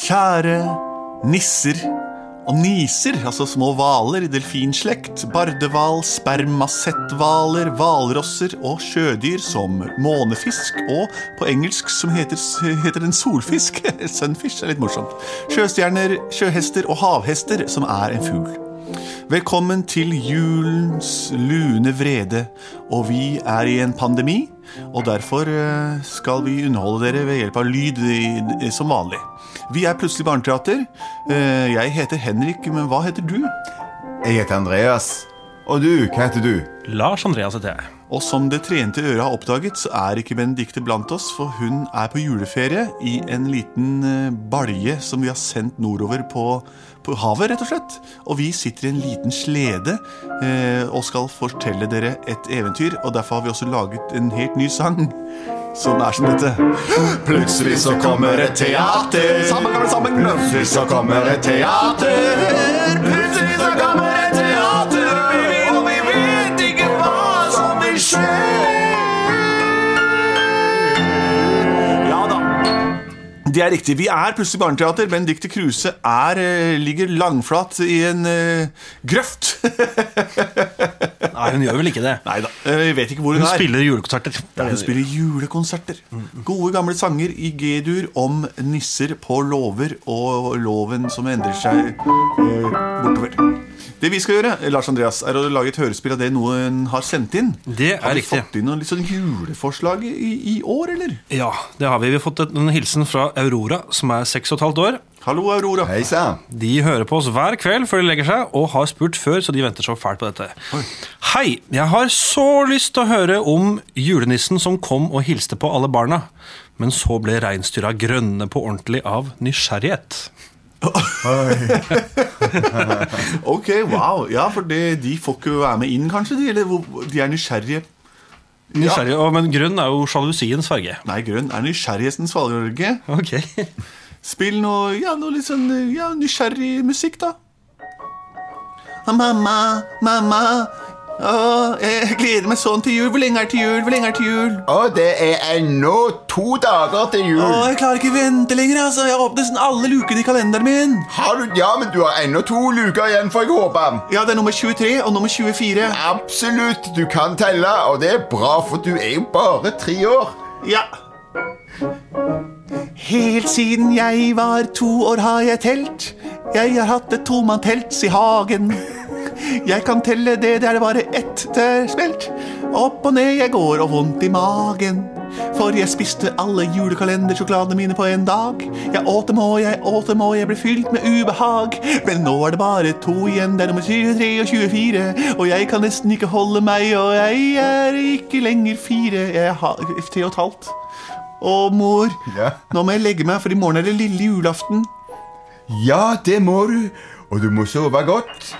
Kjære nisser og niser, altså små hvaler, delfinslekt, bardehval, spermasetthvaler, hvalrosser og sjødyr som månefisk og på engelsk som heter, heter en solfisk. Sunfish er litt morsomt. Sjøstjerner, sjøhester og havhester, som er en fugl. Velkommen til julens lune vrede, og vi er i en pandemi. Og derfor eh, skal vi underholde dere ved hjelp av lyd som vanlig. Vi er Plutselig barneteater. Eh, jeg heter Henrik, men hva heter du? Jeg heter Andreas. Og du, hva heter du? Lars Andreas heter jeg. Og som det trente øret har oppdaget, så er ikke Benedicte blant oss, for hun er på juleferie i en liten eh, balje som vi har sendt nordover på, på havet, rett og slett. Og vi sitter i en liten slede eh, og skal fortelle dere et eventyr, og derfor har vi også laget en helt ny sang. Som er som dette. Plutselig så kommer et teater. Sammen, sammen, sammen. Plutselig så kommer et teater. Plutselig så kommer et teater. Og vi vet ikke hva som vil skje. Ja da. Det er riktig. Vi er plutselig barneteater. Benedicte Kruse er, eh, ligger langflat i en uh, grøft. Nei, hun gjør vel ikke det. Nei da. Jeg vet ikke hvor hun, Hun er. spiller julekonserter. Ja, hun spiller julekonserter. Gode, gamle sanger i G-dur om nisser på låver og loven som endrer seg eh, bortover. Det vi skal gjøre, Lars Andreas, er å lage et hørespill av det noen har sendt inn. Det er riktig. har vi riktig. fått inn noen sånn juleforslag i, i år, eller? Ja, det har vi. Vi har fått en hilsen fra Aurora, som er seks og et halvt år. Hallo, Aurora. Hei. De hører på oss hver kveld før de legger seg, og har spurt før, så de venter så fælt på dette. Hei, jeg har så lyst til å høre om julenissen som kom og hilste på alle barna, men så ble reinsdyra grønne på ordentlig av nysgjerrighet. Ok, wow. Ja, for det, de får ikke være med inn, kanskje? De, eller de er nysgjerrige. Nysgjerrige, ja. Men grønn er jo sjalusiens farge. Nei, grønn er nysgjerrighetens farge. Ok. Spill noe, ja, noe litt sånn ja, nysgjerrig musikk, da. Mamma, mamma, å, jeg gleder meg sånn til jul. Hvor lenge er til jul? Hvor lenge er til jul? Å, det er ennå to dager til Å, Åh, jeg klarer ikke vente lenger. altså. Jeg har åpnet sånn alle lukene i kalenderen min. Har du, ja, men du har ennå to luker igjen, får jeg håpe. Ja, det er nummer 23 og nummer 24. Absolutt, du kan telle, og det er bra, for du er jo bare tre år. Ja. Helt siden jeg var to år har jeg telt. Jeg har hatt et tomannstelt i hagen. Jeg kan telle det, det er bare ett smelt. Opp og ned jeg går og vondt i magen. For jeg spiste alle julekalendersjokoladene mine på en dag. Jeg åt dem og jeg åt dem og jeg ble fylt med ubehag. Men nå er det bare to igjen, det er nummer 23 og 24. Og jeg kan nesten ikke holde meg, og jeg er ikke lenger fire. Jeg har tre og et halvt. Å, mor, Ja. nå må jeg legge meg, for i morgen er det lille julaften. Ja, det må du, og du må sove godt.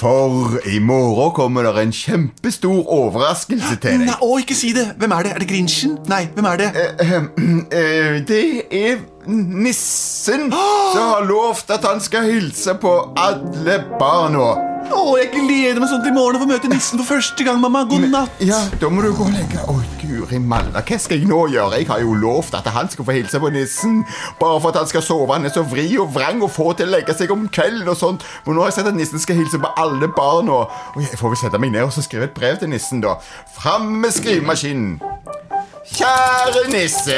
For i morgen kommer det en kjempestor overraskelse til deg. Nei, å, ikke si det! Hvem er det? Er det Grinchen? Nei, hvem er det? Eh, Det er nissen som har lovt at han skal hilse på alle barna. Å, jeg gleder meg sånn til i morgen å få møte nissen for første gang, mamma. God natt. Ja, da må du gå og legge Å, guri malla, hva skal jeg nå gjøre? Jeg har jo lovt at han skal få hilse på nissen. Bare for at han skal sove. Han er så vri og vrang og få til å legge seg om kvelden og sånt. Men nå har jeg sett at nissen skal hilse på alle barna. Og jeg får vel sette meg ned og så skrive et brev til nissen, da. Fram med skrivemaskinen. Kjære nisse,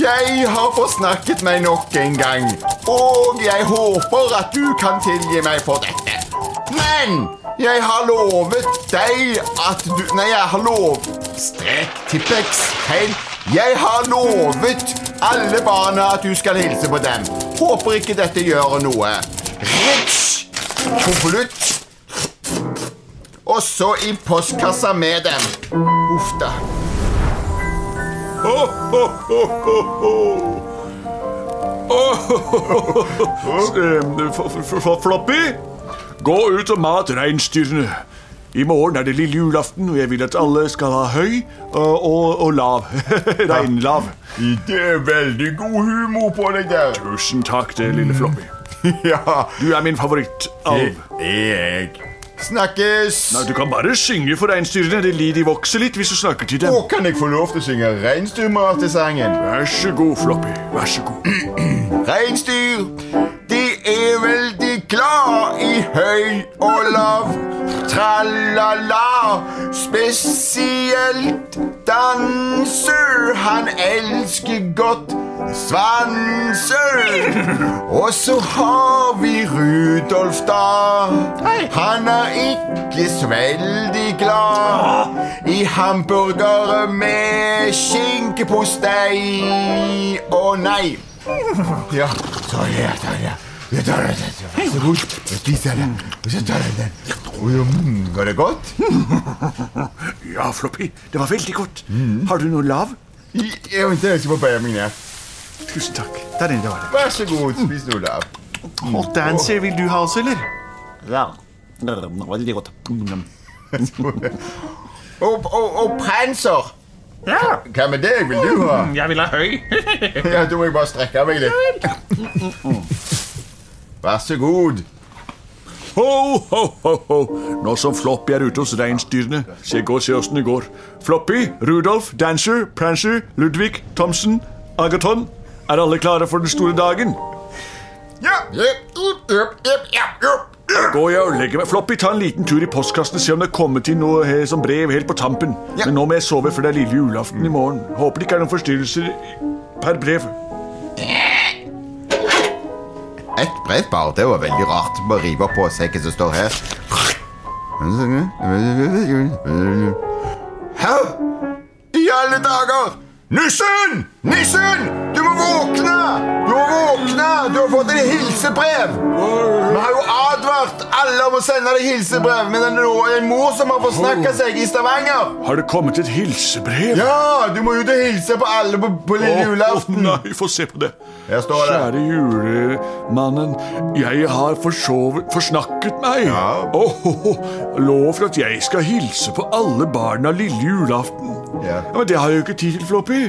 jeg har forsnakket meg nok en gang, og jeg håper at du kan tilgi meg for dette. Men jeg har lovet deg at du Nei, jeg har lov... Strek, tippex, feil. Jeg har lovet alle barna at du skal hilse på dem. Håper ikke dette gjør noe. Rich, konvolutt. Og så i postkassa med dem. Uff da. Floppy, gå ut og mat reinsdyrene. I morgen er det lille julaften, og jeg vil at alle skal ha høy og, og, og lav. Reinlav. Det er veldig god humor på deg der. Tusen takk, det lille Floppy. Ja, Du er min favorittalv. det er jeg. Snakkes. Nei, Du kan bare synge for reinsdyrene. De, de vokser litt hvis du snakker til dem. Og kan jeg få lov til å synge reinsdyrmat til sangen? Vær så god, Floppy. Vær så god. Reinsdyr, glad i høy og lav. Tralala, spesielt danser. Han elsker godt svanser. Og så har vi Rudolf, da. Han er ikke så veldig glad i hamburgere med skinkepostei. Å nei. Ja, så ja, så så god. Jeg spiser den. Og så tar jeg den. Mm, Var det godt? Ja, Floppy, det var veldig godt. Har du noe lav? Jeg venter, få bøye meg ned. Tusen takk. Der inne var det. Vær så god, spis noe lav. Og Dancer vil du ha også, eller? Ja. Veldig godt. Og, og, og panser. Ja, Hva med deg vil du ha? jeg vil ha høy. Ja, Da må jeg bare strekke meg litt. Vær så god. Ho, ho, ho, ho. Nå som Floppy er ute hos reinsdyrene, se gå ser åssen det går. Floppy, Rudolf, Dancer, Prancer, Ludvig, Thomsen, Agaton. Er alle klare for den store dagen? Ja. Går jeg og legger meg. Floppy, ta en liten tur i postkassen og se om det er kommet inn noe her som brev helt på tampen. Men nå må jeg sove, for det er lille julaften i morgen. Håper det ikke er noen forstyrrelser per brev. Et brev bare. Det var veldig rart. Bare rive opp og se hva som står her. Hæ? I alle dager! Nissen! Nissen! Du må våkne! Våkne! Du har fått et hilsebrev! Vi har jo advart alle om å sende deg hilsebrev, men det er en mor som har forsnakka seg i Stavanger. Har det kommet et hilsebrev? Ja, du må ut og hilse på alle på, på lille julaften. å nei, få se på det. Kjære julemannen, jeg har forsovet, forsnakket meg. Ja. Åh, åh, åh, lov at jeg skal hilse på alle barna lille julaften. Ja. Men det har jeg jo ikke tid til, Floppy.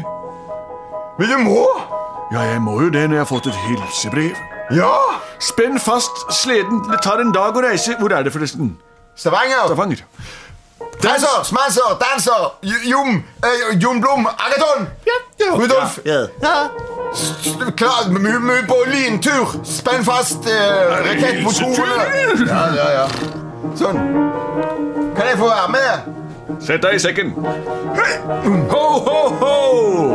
Men du må! Ja, jeg må jo det når jeg har fått et hilsebrev. Ja! Spenn fast sleden. Det tar en dag å reise. Hvor er det forresten? Stavanger. Stavanger. Danser, smanser, danser, Jom, eh, Jon Blom, Agaton. Rudolf, Ja. ja. klar, vi må ut på lyntur. Spenn fast eh, rakettmotorene. Ja, ja, ja. Sånn. Kan jeg få være med? Sett deg i sekken. Ho, ho, ho!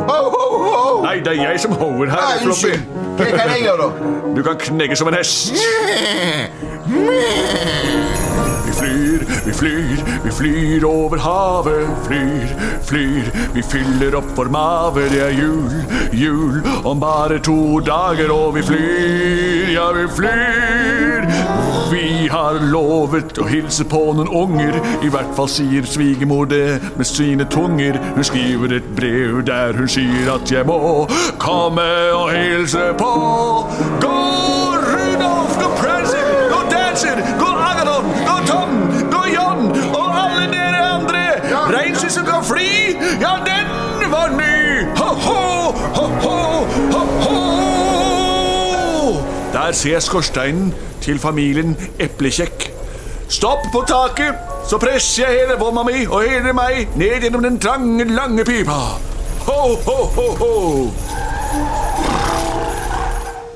Ho, ho, ho. Nei, det er jeg som hover Nei, her, Floppy. Hva kan jeg gjøre, da? Du kan knegge som en hest. Vi flyr, vi flyr, vi flyr over havet. Flyr, flyr, vi fyller opp vår mave. Det er jul, jul om bare to dager, og vi flyr, ja, vi flyr. Vi har lovet å hilse på noen unger. I hvert fall sier svigermor det med sine tunger. Hun skriver et brev der hun sier at jeg må komme og hilse på. Gå, Rudolf! Gå, Prancer! Gå, Dancer! Gå, Agadon, Gå, Tom! Gå, John! Og alle dere andre! Reinsdyr som kan fly! Ja, den var ny! Ho-ho! Ho-ho! Ho-ho! Der ser jeg skorsteinen til familien Eplekjekk. Stopp på taket, så presser jeg hele vomma mi og hele meg ned gjennom den trange, lange pipa. Ho, ho, ho, ho.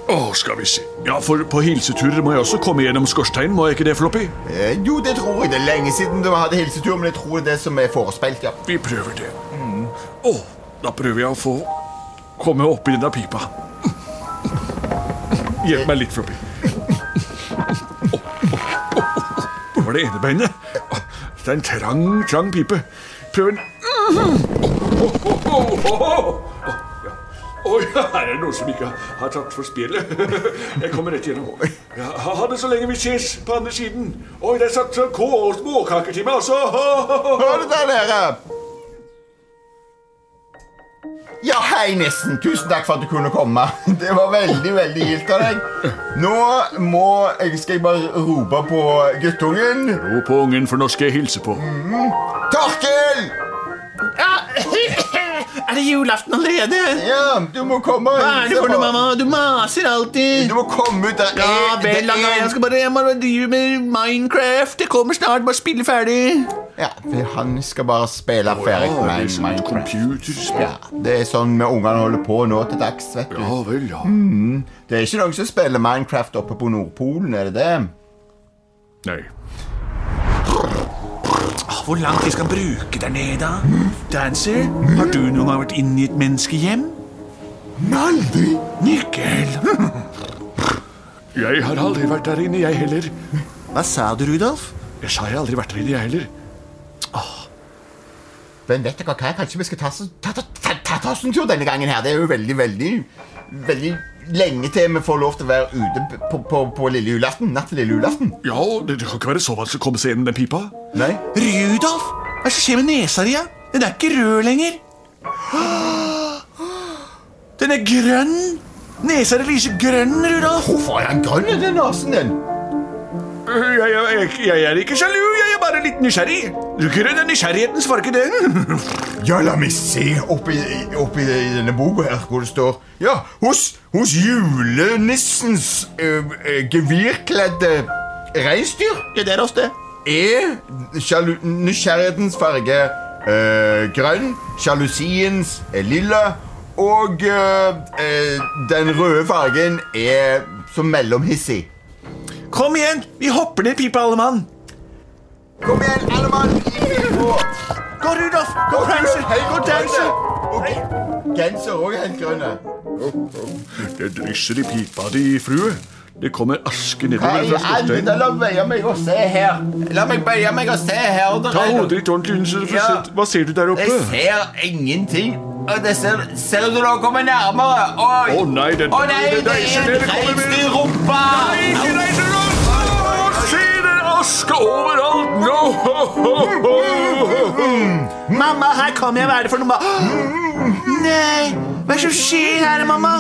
Å, skal vi se. Ja, for på hilseturer må jeg også komme gjennom skorsteinen, må jeg ikke det, Floppy? Eh, jo, det tror jeg. Det er lenge siden du hadde hilsetur, men jeg tror det er som er forespeilt, ja. Vi prøver det. Å, da prøver jeg å få komme opp i denne pipa. Hjelp meg litt, Floppy. Det var det ene beinet. Det er en trang, trang pipe. Prøv en Å, å, å, å, å, å. Å, ja. Oi, her er det noen som ikke har tatt for spjeldet. Jeg kommer rett gjennom. Ja, ha det så lenge vi ses på andre siden. Oi, det er satt kå og småkaker til meg også. Hør det der nede. Ja, hei, nissen. Tusen takk for at du kunne komme. Det var veldig, veldig gildt av deg. Nå må jeg, skal jeg bare rope på guttungen. Rop på ungen, for nå skal jeg hilse på. Torkel! Er det julaften allerede? Ja, du må komme Hva er det for noe, mamma? Du maser alltid. Du må komme ut. Det Ja, er- det vel, Anna, er- jeg skal bare jeg må drive med Minecraft. Det kommer snart. Bare spille ferdig. Ja, for han skal bare spille ferdig Ja, med det er sånn Minecraft. computerspill. Ja, det er sånn med ungene holder på nå til dags, vet du. Ja vel, ja. Det er ikke noen som spiller Minecraft oppe på Nordpolen, er det det? Nei. Hvor langt vi skal bruke der nede, da? Dancer, har du noen gang vært inne i et menneskehjem? Aldri! Mikkel. Jeg har aldri vært der inne, jeg heller. Hva sa du, Rudolf? Jeg sa jeg aldri vært der inne, jeg heller. Men vet dere hva? Kanskje vi skal ta, ta, ta, ta, ta, ta oss en tur denne gangen her. Det er jo veldig, veldig, veldig lenge til vi får lov til å være ute på, på, på lille julaften. Natt til lille julaften. Ja, det, det kan ikke være så vanskelig å komme seg gjennom den pipa. Nei? Rudolf, hva er det som skjer med nesa di? Den er ikke rød lenger. Den er grønn. Nesa di lyser grønn, Rudolf. Hvorfor er den grønn den nesen din? Jeg, jeg, jeg, jeg er ikke sjalu, bare litt nysgjerrig. Grønn er nysgjerrighetens farge, det. Ja, la meg se oppi, oppi i denne boka her hvor det står Ja, hos, hos julenissens øh, øh, gevirkledde reinsdyr Ja, det er oss, det. er nysgjerrighetens farge øh, grønn, sjalusiens er lilla, og ø, ø, den røde fargen er som mellomhissig. Kom igjen, vi hopper ned i pipa, alle mann. Kom igjen, alle mann! Gå, Rudolf. Gå, Prancer. Gå, Dancer. Genser òg er helt grønne. Det drysser i pipa di, frue. Det kommer aske nedover fra skorsteinen. La bøye meg og se her. La meg bøye meg og se her. Det Ta er- hodet ditt ordentlig Ja. Hva ser du der oppe? Jeg ser ingenting. Det ser, ser du nå kommer nærmere? Å nei, det, oh, nei, det det det, er det Se, det er aske overalt nå! Ho, ho, ho. Mamma, her kommer jeg. Det for noe? Nei, hva er det som skjer her, mamma?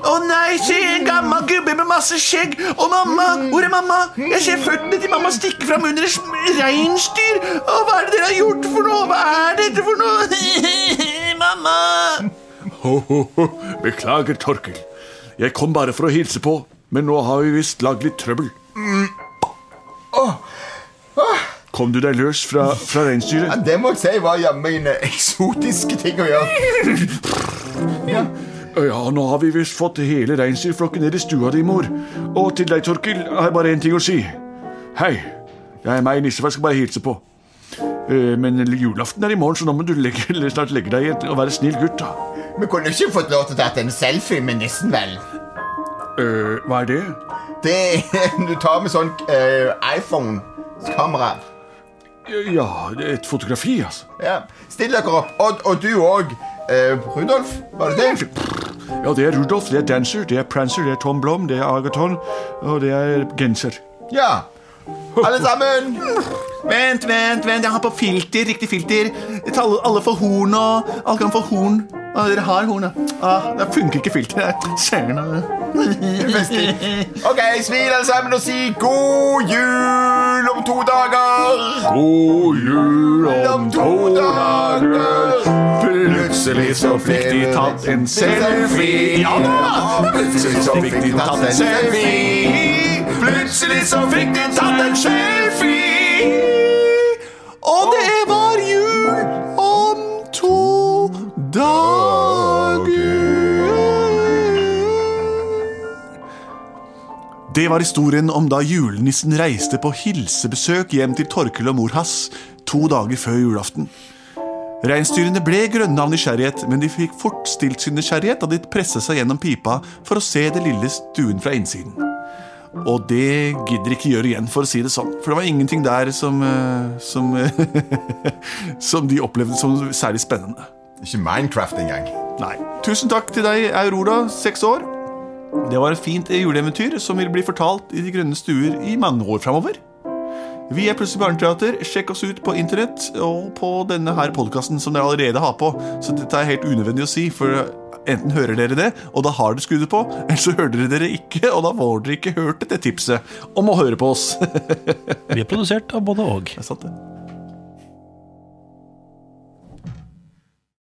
Å nei, se en gammel gubbe med masse skjegg. Og mamma, hvor er mamma? Jeg ser føttene til mamma stikke fram under et reinsdyr. Og hva er det dere har gjort for noe? Hva er dette for noe? mamma! Ho, ho, ho. Beklager, Torkel. Jeg kom bare for å hilse på, men nå har vi visst lagd litt trøbbel. Kom du deg løs fra, fra Ja, det må jeg si var jammen en eksotiske ting å gjøre. Ja. Ja, nå har vi visst fått hele reinsdyrflokken ned i stua di, mor. Og til deg, Torkel, har jeg bare én ting å si. Hei, Det er meg, Nissefar, skal bare hilse på. Eh, Men julaften er i morgen, så nå må du legge, eller snart legge deg igjen og være snill gutt, da. Vi kunne ikke fått lov til å ta en selfie med nissen, vel? Uh, hva er det? Det er Du tar med sånn uh, iPhone-kamera. Ja, et fotografi, altså. Ja. Still dere opp. Og, og du òg. Rudolf, var det det? Ja, det er Rudolf, det er Dancer, det er Prancer, det er Tom Blom, det er Agaton, og det er Genser. Ja. Alle sammen. Vent, vent, vent. Jeg har på filter. Riktig filter. Alle får horn og Alle kan få horn. Ah, dere har horn, ja. Ah, det funker ikke filteret. Ok, smil alle sammen og si god jul om to dager. God jul Om to dager. Plutselig så fikk de tatt en selfie. Ja da! Plutselig så fikk de tatt en selfie. Plutselig så fikk de tatt en selfie. Og det var jul om to dager. Det var historien om da julenissen reiste på hilsebesøk hjem til Torkel og mor hans to dager før julaften. Reinsdyrene ble grønne av nysgjerrighet, men de fikk fort stilt sin nysgjerrighet da de presset seg gjennom pipa for å se det lille stuen fra innsiden. Og det gidder ikke gjøre igjen, for å si det sånn. For det var ingenting der som eh, Som, som de opplevde som særlig spennende. Ikke Minecraft engang. Nei. Tusen takk til deg, Aurora, seks år. Det var et fint juleeventyr som vil bli fortalt i De grønne stuer i mange år framover. Vi er Plutselig barneteater. Sjekk oss ut på internett og på denne her podkasten som dere allerede har på. Så dette er helt unødvendig å si, for enten hører dere det, og da har dere skuddet på, eller så hører dere dere ikke, og da får dere ikke hørt det tipset om å høre på oss. Vi er produsert av både og. Det er sant, det.